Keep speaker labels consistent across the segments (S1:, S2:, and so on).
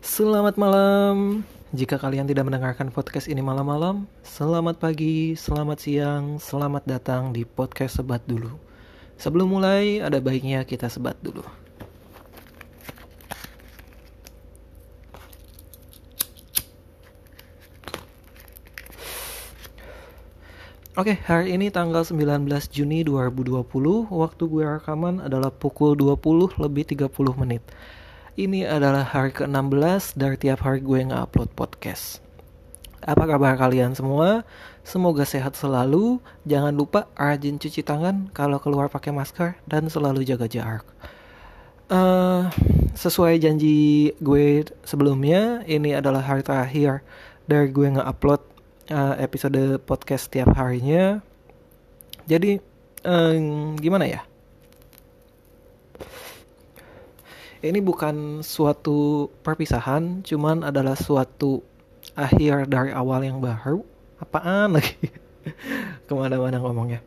S1: Selamat malam. Jika kalian tidak mendengarkan podcast ini malam-malam, selamat pagi, selamat siang, selamat datang di podcast Sebat dulu. Sebelum mulai, ada baiknya kita sebat dulu. Oke, hari ini tanggal 19 Juni 2020, waktu gue rekaman adalah pukul 20 lebih 30 menit. Ini adalah hari ke-16 dari tiap hari gue nge-upload podcast. Apa kabar kalian semua? Semoga sehat selalu. Jangan lupa rajin cuci tangan kalau keluar pakai masker dan selalu jaga jarak. Uh, sesuai janji gue sebelumnya, ini adalah hari terakhir dari gue nge-upload uh, episode podcast setiap harinya. Jadi um, gimana ya? Ini bukan suatu perpisahan, cuman adalah suatu akhir dari awal yang baru. Apaan lagi? Ke mana-mana ngomongnya.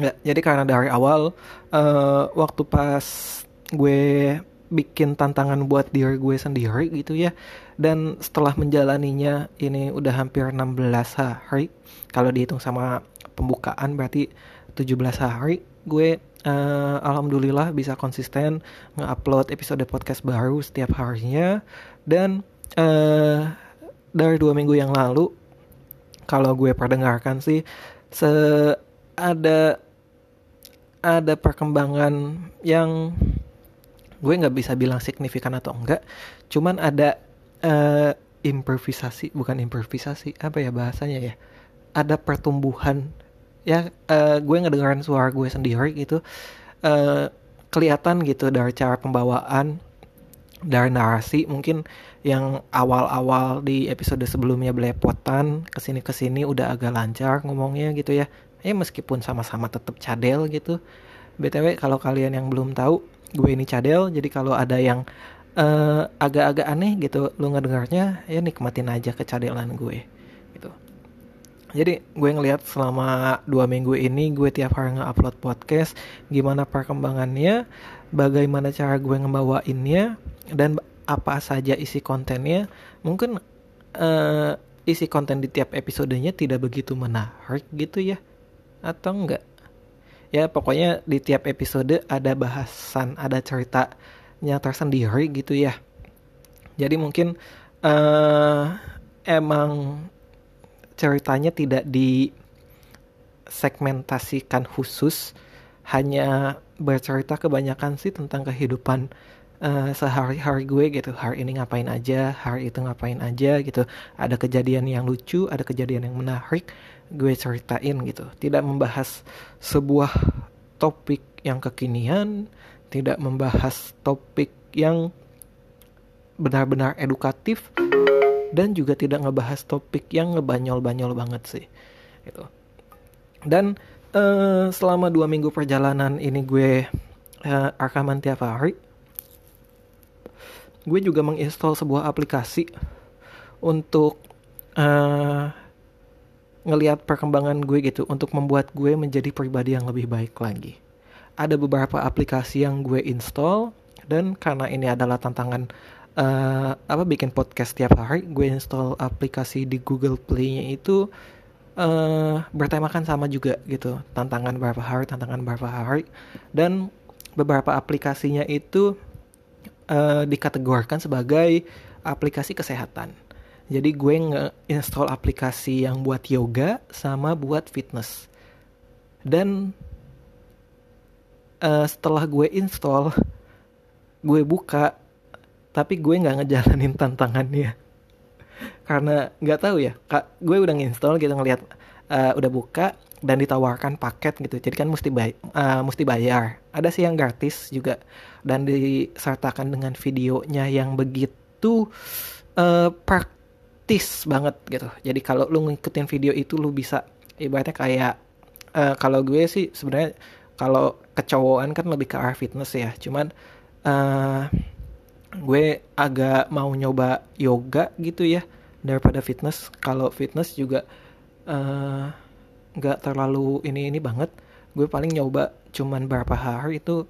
S1: Nggak, jadi karena dari awal, uh, waktu pas gue bikin tantangan buat diri gue sendiri gitu ya dan setelah menjalaninya ini udah hampir 16 hari kalau dihitung sama pembukaan berarti 17 hari gue uh, alhamdulillah bisa konsisten nge-upload episode podcast baru setiap harinya. Dan uh, dari dua minggu yang lalu kalau gue perdengarkan sih se ada ada perkembangan yang gue nggak bisa bilang signifikan atau enggak. Cuman ada uh, improvisasi bukan improvisasi apa ya bahasanya ya? Ada pertumbuhan ya uh, gue ngedengerin suara gue sendiri gitu uh, kelihatan gitu dari cara pembawaan dari narasi mungkin yang awal-awal di episode sebelumnya belepotan ke sini ke sini udah agak lancar ngomongnya gitu ya. Ya meskipun sama-sama tetap cadel gitu. Btw kalau kalian yang belum tahu gue ini cadel jadi kalau ada yang uh, agak-agak aneh gitu lu ngedengarnya ya nikmatin aja kecadelan gue jadi gue ngelihat selama dua minggu ini gue tiap hari nge-upload podcast gimana perkembangannya bagaimana cara gue ngebawainnya dan apa saja isi kontennya. Mungkin uh, isi konten di tiap episodenya tidak begitu menarik gitu ya atau enggak? Ya pokoknya di tiap episode ada bahasan ada ceritanya tersendiri gitu ya. Jadi mungkin uh, emang ceritanya tidak di segmentasikan khusus hanya bercerita kebanyakan sih tentang kehidupan uh, sehari-hari gue gitu. Hari ini ngapain aja hari itu ngapain aja gitu. Ada kejadian yang lucu ada kejadian yang menarik gue ceritain gitu. Tidak membahas sebuah topik yang kekinian tidak membahas topik yang benar-benar edukatif dan juga tidak ngebahas topik yang ngebanyol-banyol banget sih gitu dan uh, selama dua minggu perjalanan ini gue uh, rekaman tiap hari gue juga menginstal sebuah aplikasi untuk uh, ngelihat perkembangan gue gitu untuk membuat gue menjadi pribadi yang lebih baik lagi. Ada beberapa aplikasi yang gue install dan karena ini adalah tantangan uh, apa bikin podcast tiap hari, gue install aplikasi di Google Play-nya itu uh, bertemakan sama juga gitu. Tantangan berapa hari, tantangan berapa hari dan beberapa aplikasinya itu uh, dikategorikan sebagai aplikasi kesehatan jadi gue nge-install aplikasi yang buat yoga sama buat fitness. Dan uh, setelah gue install, gue buka, tapi gue nggak ngejalanin tantangannya. Karena nggak tahu ya, kak, gue udah nginstall gitu ngeliat uh, udah buka dan ditawarkan paket gitu. Jadi kan mesti bay uh, mesti bayar. Ada sih yang gratis juga dan disertakan dengan videonya yang begitu uh, praktis banget gitu. Jadi kalau lu ngikutin video itu lu bisa ibaratnya kayak uh, kalau gue sih sebenarnya kalau kecowokan kan lebih ke arah fitness ya. Cuman uh, gue agak mau nyoba yoga gitu ya daripada fitness. Kalau fitness juga eh, nggak uh, terlalu ini ini banget. Gue paling nyoba cuman berapa hari itu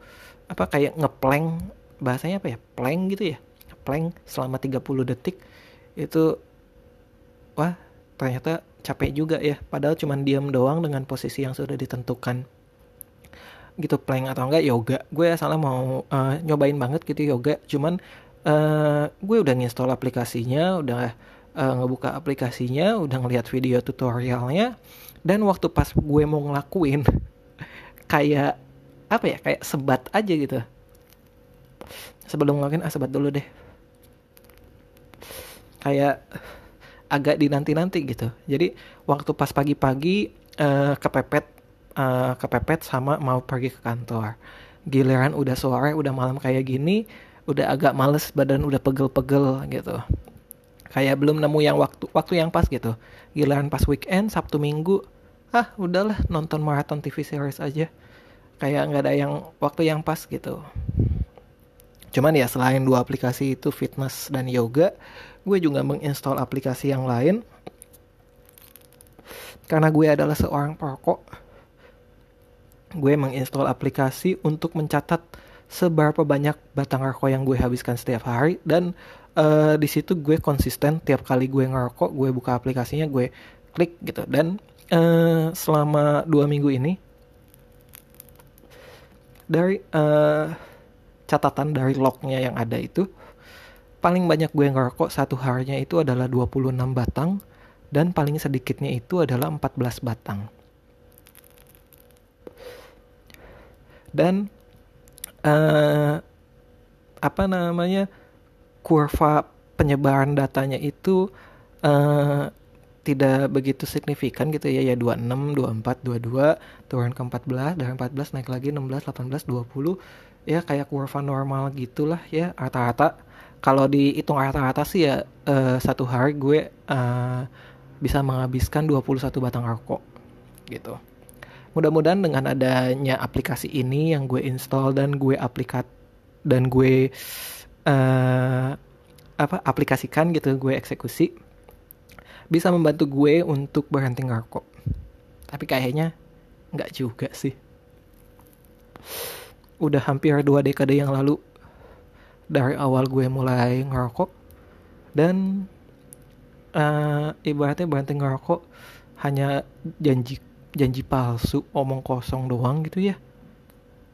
S1: apa kayak ngeplank bahasanya apa ya plank gitu ya plank selama 30 detik itu wah ternyata capek juga ya padahal cuma diam doang dengan posisi yang sudah ditentukan gitu plank atau enggak yoga. Gue asalnya mau uh, nyobain banget gitu yoga. Cuman uh, gue udah nginstall aplikasinya udah uh, ngebuka aplikasinya udah ngeliat video tutorialnya. Dan waktu pas gue mau ngelakuin kayak apa ya kayak sebat aja gitu. Sebelum ngelakuin ah sebat dulu deh. Kayak agak dinanti-nanti gitu. Jadi waktu pas pagi-pagi uh, kepepet uh, kepepet sama mau pergi ke kantor. Giliran udah sore, udah malam kayak gini, udah agak males badan udah pegel-pegel gitu. Kayak belum nemu yang waktu waktu yang pas gitu. Giliran pas weekend, Sabtu Minggu, ah udahlah nonton maraton TV series aja. Kayak nggak ada yang waktu yang pas gitu. Cuman ya selain dua aplikasi itu fitness dan yoga, gue juga menginstal aplikasi yang lain karena gue adalah seorang perokok gue menginstal aplikasi untuk mencatat seberapa banyak batang rokok yang gue habiskan setiap hari dan uh, di situ gue konsisten tiap kali gue ngerokok gue buka aplikasinya gue klik gitu dan uh, selama dua minggu ini dari uh, catatan dari lognya yang ada itu paling banyak gue ngerokok satu harinya itu adalah 26 batang dan paling sedikitnya itu adalah 14 batang. Dan uh, apa namanya kurva penyebaran datanya itu uh, tidak begitu signifikan gitu ya. Ya 26, 24, 22 turun ke 14 dari 14 naik lagi 16, 18, 20 ya kayak kurva normal gitulah ya rata-rata. Kalau dihitung rata-rata sih ya uh, satu hari gue uh, bisa menghabiskan 21 batang rokok gitu. Mudah-mudahan dengan adanya aplikasi ini yang gue install dan gue aplikat dan gue uh, apa aplikasikan gitu gue eksekusi bisa membantu gue untuk berhenti ngerokok. Tapi kayaknya nggak juga sih. Udah hampir dua dekade yang lalu dari awal gue mulai ngerokok dan uh, ibaratnya berhenti ngerokok hanya janji janji palsu omong kosong doang gitu ya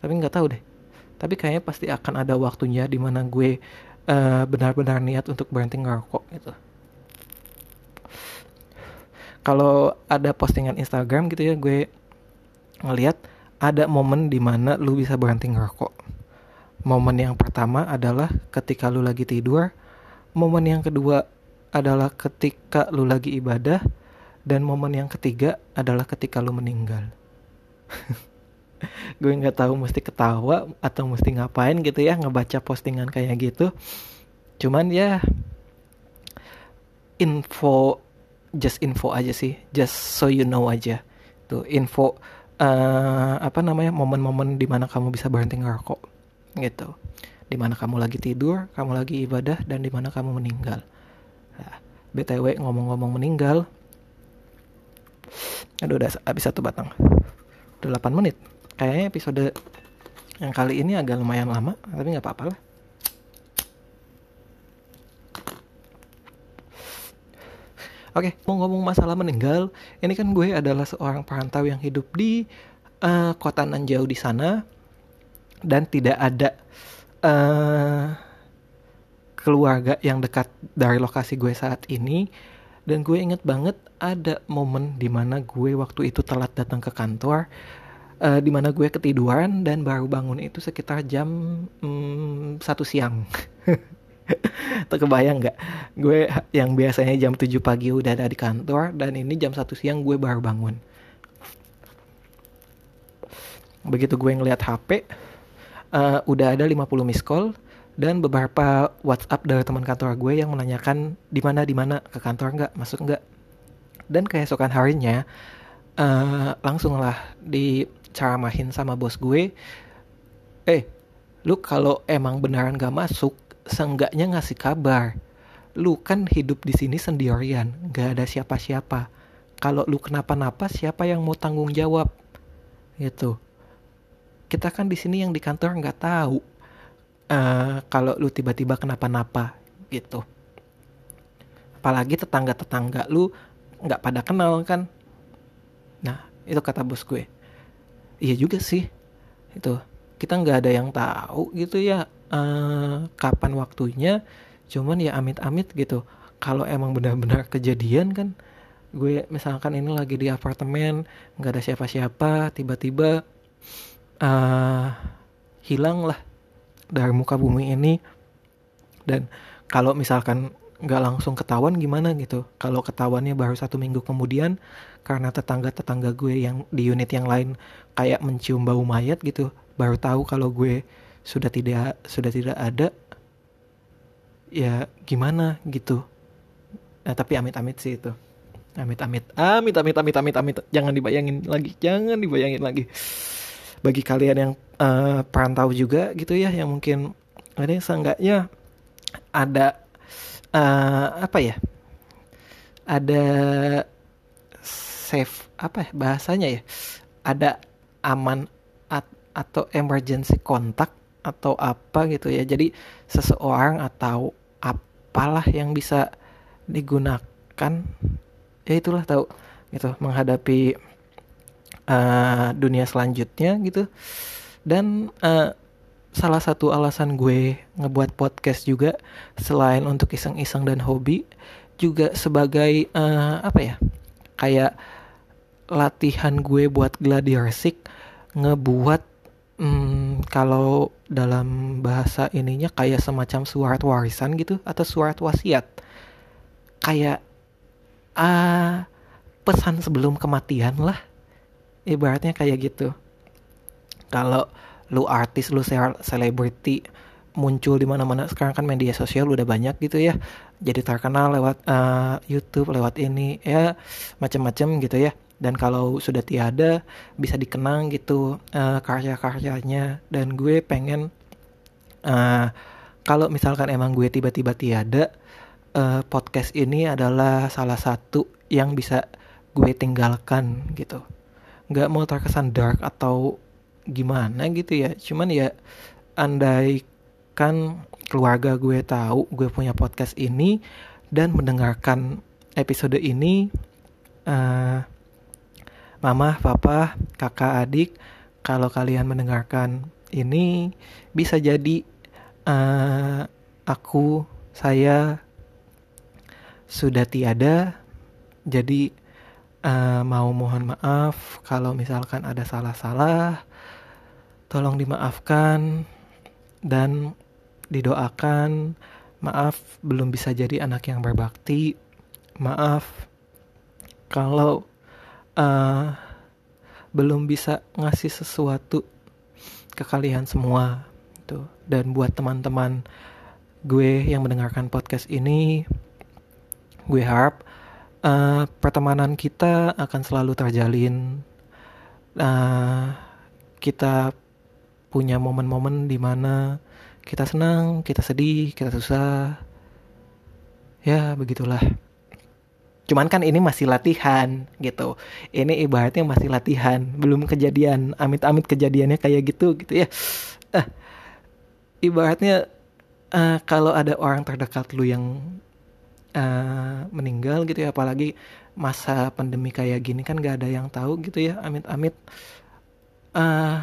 S1: tapi nggak tahu deh tapi kayaknya pasti akan ada waktunya di mana gue uh, benar-benar niat untuk berhenti ngerokok gitu kalau ada postingan Instagram gitu ya gue ngelihat ada momen di mana lu bisa berhenti ngerokok Momen yang pertama adalah ketika lu lagi tidur. Momen yang kedua adalah ketika lu lagi ibadah. Dan momen yang ketiga adalah ketika lu meninggal. gue nggak tahu mesti ketawa atau mesti ngapain gitu ya ngebaca postingan kayak gitu. Cuman ya info just info aja sih, just so you know aja. Tuh info uh, apa namanya momen-momen di mana kamu bisa berhenti ngerokok gitu di mana kamu lagi tidur kamu lagi ibadah dan di mana kamu meninggal nah, btw ngomong-ngomong meninggal aduh udah habis satu batang. Udah 8 menit. Kayaknya episode yang kali ini agak lumayan lama tapi nggak apa-apa lah. Oke, mau ngomong masalah meninggal, ini kan gue adalah seorang perantau yang hidup di uh, kota nan jauh di sana dan tidak ada uh, keluarga yang dekat dari lokasi gue saat ini dan gue inget banget ada momen di mana gue waktu itu telat datang ke kantor uh, di mana gue ketiduran dan baru bangun itu sekitar jam um, satu siang. Terkebayang nggak? Gue yang biasanya jam 7 pagi udah ada di kantor dan ini jam satu siang gue baru bangun. Begitu gue ngeliat HP uh, udah ada 50 miss call dan beberapa WhatsApp dari teman kantor gue yang menanyakan di mana di mana? Ke kantor nggak? Masuk nggak? Dan keesokan harinya uh, langsung lah diceramahin sama bos gue eh lu kalau emang beneran gak masuk seenggaknya ngasih kabar. Lu kan hidup di sini sendirian gak ada siapa-siapa. Kalau lu kenapa-napa siapa yang mau tanggung jawab? Gitu. Kita kan di sini yang di kantor nggak tahu uh, kalau lu tiba-tiba kenapa-napa gitu. Apalagi tetangga-tetangga lu nggak pada kenal kan. Nah itu kata bos gue. Iya juga sih. Itu kita nggak ada yang tahu gitu ya uh, kapan waktunya. Cuman ya amit-amit gitu. Kalau emang benar-benar kejadian kan gue misalkan ini lagi di apartemen nggak ada siapa-siapa tiba-tiba uh, hilang lah dari muka bumi ini. Dan kalau misalkan nggak langsung ketahuan gimana gitu. Kalau ketahuannya baru satu minggu kemudian karena tetangga-tetangga gue yang di unit yang lain kayak mencium bau mayat gitu baru tahu kalau gue sudah tidak sudah tidak ada ya gimana gitu. Nah, tapi amit-amit sih itu. Amit-amit amit amit amit amit amit jangan dibayangin lagi jangan dibayangin lagi bagi kalian yang uh, perantau juga gitu ya yang mungkin ada seenggaknya ada uh, apa ya ada safe apa ya bahasanya ya ada aman at, atau emergency kontak atau apa gitu ya. Jadi seseorang atau apalah yang bisa digunakan ya itulah tahu gitu menghadapi uh, dunia selanjutnya gitu. Dan uh, salah satu alasan gue ngebuat podcast juga selain untuk iseng-iseng dan hobi juga sebagai uh, apa ya kayak latihan gue buat gladiresik ngebuat um, kalau dalam bahasa ininya kayak semacam surat warisan gitu atau surat wasiat. Kayak uh, pesan sebelum kematian lah ibaratnya kayak gitu. Kalau lu artis lu selebriti muncul di mana-mana sekarang kan media sosial udah banyak gitu ya. Jadi terkenal lewat uh, YouTube lewat ini ya macam-macam gitu ya. Dan kalau sudah tiada bisa dikenang gitu uh, karya-karyanya. Dan gue pengen uh, kalau misalkan emang gue tiba-tiba tiada uh, podcast ini adalah salah satu yang bisa gue tinggalkan gitu nggak mau terkesan dark atau gimana gitu ya. Cuman ya andai kan keluarga gue tahu gue punya podcast ini dan mendengarkan episode ini uh, mama papa kakak adik kalau kalian mendengarkan ini bisa jadi uh, aku saya sudah tiada. Jadi uh, mau mohon maaf kalau misalkan ada salah-salah Tolong dimaafkan dan didoakan. Maaf belum bisa jadi anak yang berbakti. Maaf kalau uh, belum bisa ngasih sesuatu ke kalian semua. Tuh. Dan buat teman-teman gue yang mendengarkan podcast ini, gue harap uh, pertemanan kita akan selalu terjalin. Uh, kita punya momen-momen di mana kita senang, kita sedih, kita susah. Ya, begitulah. Cuman kan ini masih latihan gitu. Ini ibaratnya masih latihan, belum kejadian. Amit-amit kejadiannya kayak gitu gitu ya. Uh, ibaratnya uh, kalau ada orang terdekat lu yang uh, meninggal gitu ya, apalagi masa pandemi kayak gini kan gak ada yang tahu gitu ya. Amit-amit uh,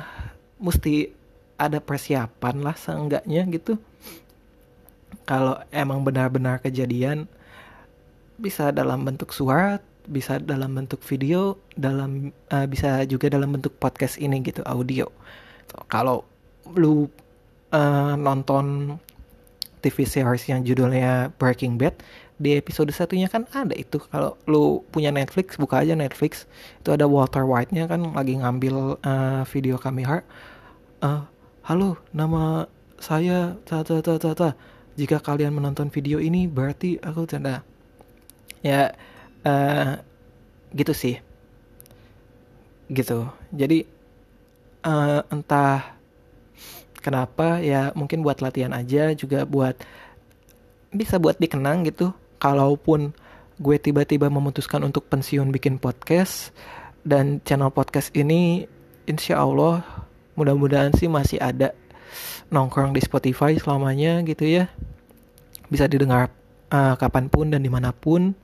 S1: mesti ada persiapan lah seenggaknya gitu kalau emang benar-benar kejadian bisa dalam bentuk suara bisa dalam bentuk video dalam uh, bisa juga dalam bentuk podcast ini gitu audio kalau lu uh, nonton TV series yang judulnya Breaking Bad di episode satunya kan ada itu. Kalau lu punya Netflix buka aja Netflix. Itu ada Walter White-nya kan lagi ngambil uh, video kamera uh, halo nama saya ta ta ta ta ta. Jika kalian menonton video ini berarti aku tanda. Ya uh, gitu sih. Gitu. Jadi uh, entah kenapa ya mungkin buat latihan aja juga buat bisa buat dikenang gitu kalaupun gue tiba-tiba memutuskan untuk pensiun bikin podcast dan channel podcast ini insya Allah mudah-mudahan sih masih ada nongkrong di Spotify selamanya gitu ya. Bisa didengar uh, kapan pun dan di mana pun.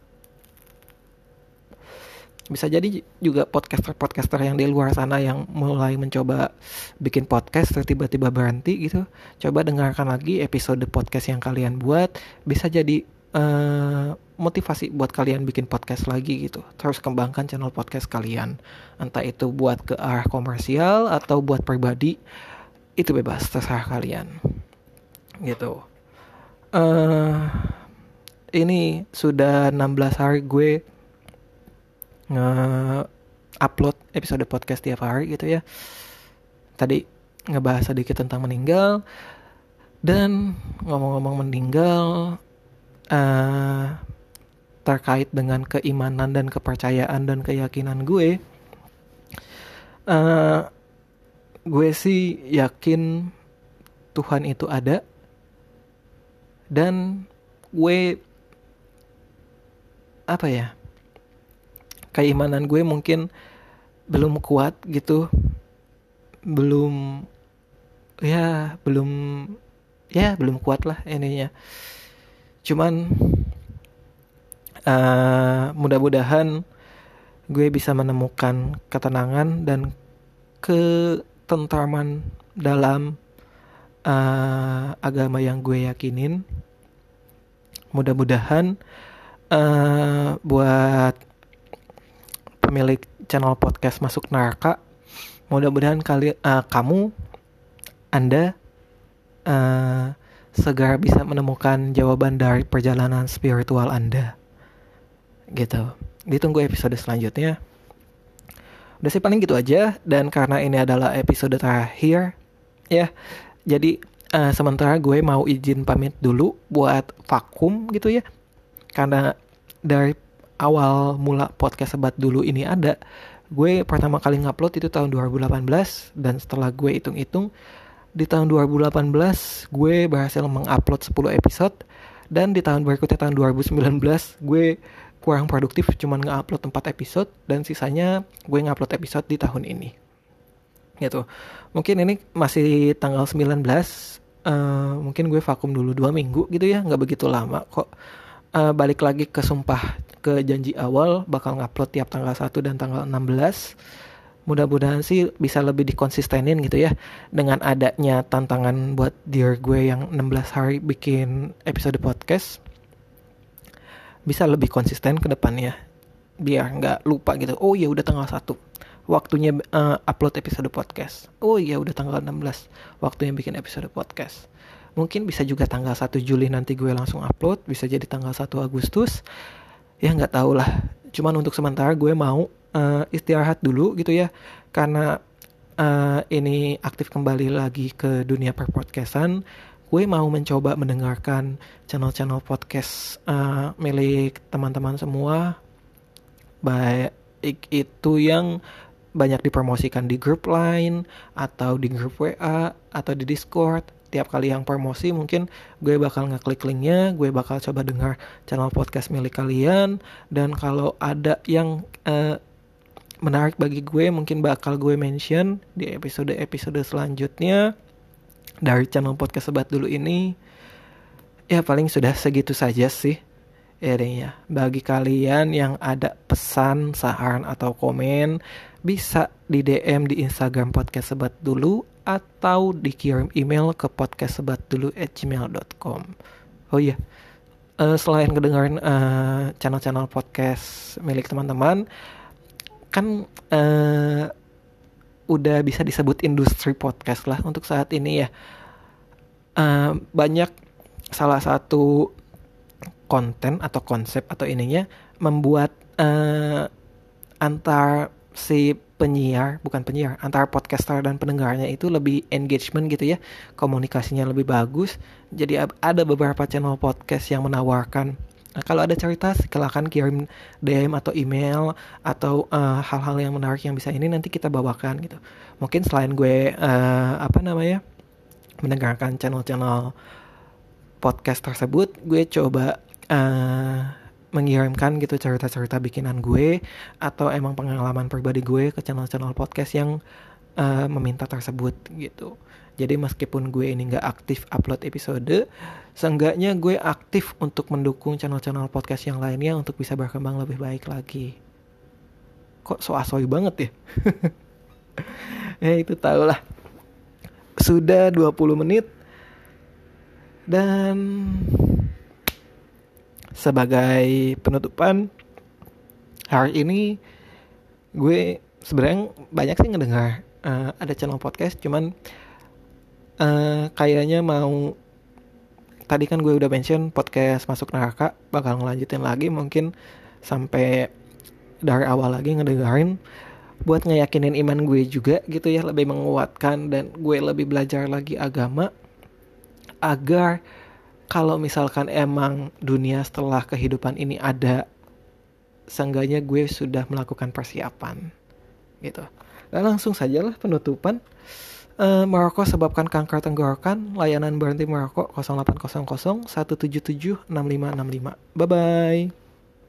S1: Bisa jadi juga podcaster-podcaster yang di luar sana yang mulai mencoba bikin podcast tiba-tiba berhenti gitu. Coba dengarkan lagi episode podcast yang kalian buat. Bisa jadi uh, motivasi buat kalian bikin podcast lagi gitu. Terus kembangkan channel podcast kalian. Entah itu buat ke arah komersial atau buat pribadi itu bebas terserah kalian. Gitu. Uh, ini sudah 16 hari gue nge-upload episode podcast tiap hari gitu ya. Tadi ngebahas sedikit tentang meninggal. Dan ngomong-ngomong meninggal uh, terkait dengan keimanan dan kepercayaan dan keyakinan gue. Uh, gue sih yakin Tuhan itu ada dan gue apa ya keimanan gue mungkin belum kuat gitu belum ya belum ya belum kuat lah ininya cuman uh, mudah-mudahan gue bisa menemukan ketenangan dan ketentraman dalam uh, agama yang gue yakinin. Mudah-mudahan uh, buat pemilik channel podcast masuk neraka mudah-mudahan kali uh, kamu anda uh, segera bisa menemukan jawaban dari perjalanan spiritual anda. Gitu. Ditunggu episode selanjutnya. Udah sih paling gitu aja. Dan karena ini adalah episode terakhir ya jadi uh, sementara gue mau izin pamit dulu buat vakum gitu ya. Karena dari awal mula podcast sebat dulu ini ada, gue pertama kali ngupload itu tahun 2018 dan setelah gue hitung-hitung di tahun 2018 gue berhasil mengupload 10 episode. Dan di tahun berikutnya tahun 2019 gue kurang produktif cuman ngupload 4 episode. Dan sisanya gue ngupload episode di tahun ini. Gitu. Mungkin ini masih tanggal 19 uh, eh, mungkin gue vakum dulu dua minggu gitu ya nggak begitu lama kok. Uh, balik lagi ke sumpah ke janji awal bakal ngupload tiap tanggal 1 dan tanggal 16 mudah-mudahan sih bisa lebih dikonsistenin gitu ya dengan adanya tantangan buat dear gue yang 16 hari bikin episode podcast bisa lebih konsisten ke depannya biar nggak lupa gitu. Oh ya udah tanggal 1 waktunya uh, upload episode podcast. Oh ya udah tanggal 16 waktunya bikin episode podcast. Mungkin bisa juga tanggal 1 Juli nanti gue langsung upload bisa jadi tanggal 1 Agustus. Ya nggak tahu lah. Cuman untuk sementara gue mau uh, istirahat dulu gitu ya. Karena uh, ini aktif kembali lagi ke dunia perpodcastan gue mau mencoba mendengarkan channel-channel podcast uh, milik teman-teman semua. Baik itu yang banyak dipromosikan di grup lain atau di grup WA atau di Discord. Tiap kali yang promosi mungkin gue bakal ngeklik linknya gue bakal coba dengar channel podcast milik kalian. Dan kalau ada yang uh, menarik bagi gue mungkin bakal gue mention di episode-episode selanjutnya dari channel podcast sebat dulu ini. Ya paling sudah segitu saja sih. Ya bagi kalian yang ada pesan saran atau komen bisa di DM di Instagram podcast sebat dulu atau dikirim email ke podcastsebatdulu@gmail.com. Oh iya, uh, selain kedengaran uh, channel-channel podcast milik teman-teman, kan uh, udah bisa disebut industri podcast lah untuk saat ini ya. Uh, banyak salah satu konten atau konsep atau ininya membuat uh, antar si penyiar bukan penyiar antara podcaster dan pendengarnya itu lebih engagement gitu ya komunikasinya lebih bagus jadi ada beberapa channel podcast yang menawarkan Nah, kalau ada cerita silakan kirim DM atau email atau eh, hal-hal uh, yang menarik yang bisa ini nanti kita bawakan gitu. Mungkin selain gue uh, apa namanya mendengarkan channel-channel podcast tersebut, gue coba uh, mengirimkan gitu cerita-cerita bikinan gue atau emang pengalaman pribadi gue ke channel-channel podcast yang uh, meminta tersebut gitu. Jadi meskipun gue ini nggak aktif upload episode, seenggaknya gue aktif untuk mendukung channel-channel podcast yang lainnya untuk bisa berkembang lebih baik lagi. Kok so asoy banget ya? ya itu tau lah. Sudah 20 menit dan sebagai penutupan hari ini gue sebenarnya banyak sih ngedengar uh, ada channel podcast cuman uh, kayaknya mau tadi kan gue udah mention podcast masuk neraka bakal ngelanjutin lagi mungkin sampai dari awal lagi ngedengerin buat ngeyakinin iman gue juga gitu ya lebih menguatkan dan gue lebih belajar lagi agama agar kalau misalkan emang dunia setelah kehidupan ini ada seenggaknya gue sudah melakukan persiapan gitu. Dan langsung sajalah penutupan Uh, merokok sebabkan kanker tenggorokan. Layanan berhenti merokok 0800 177 6565. Bye bye.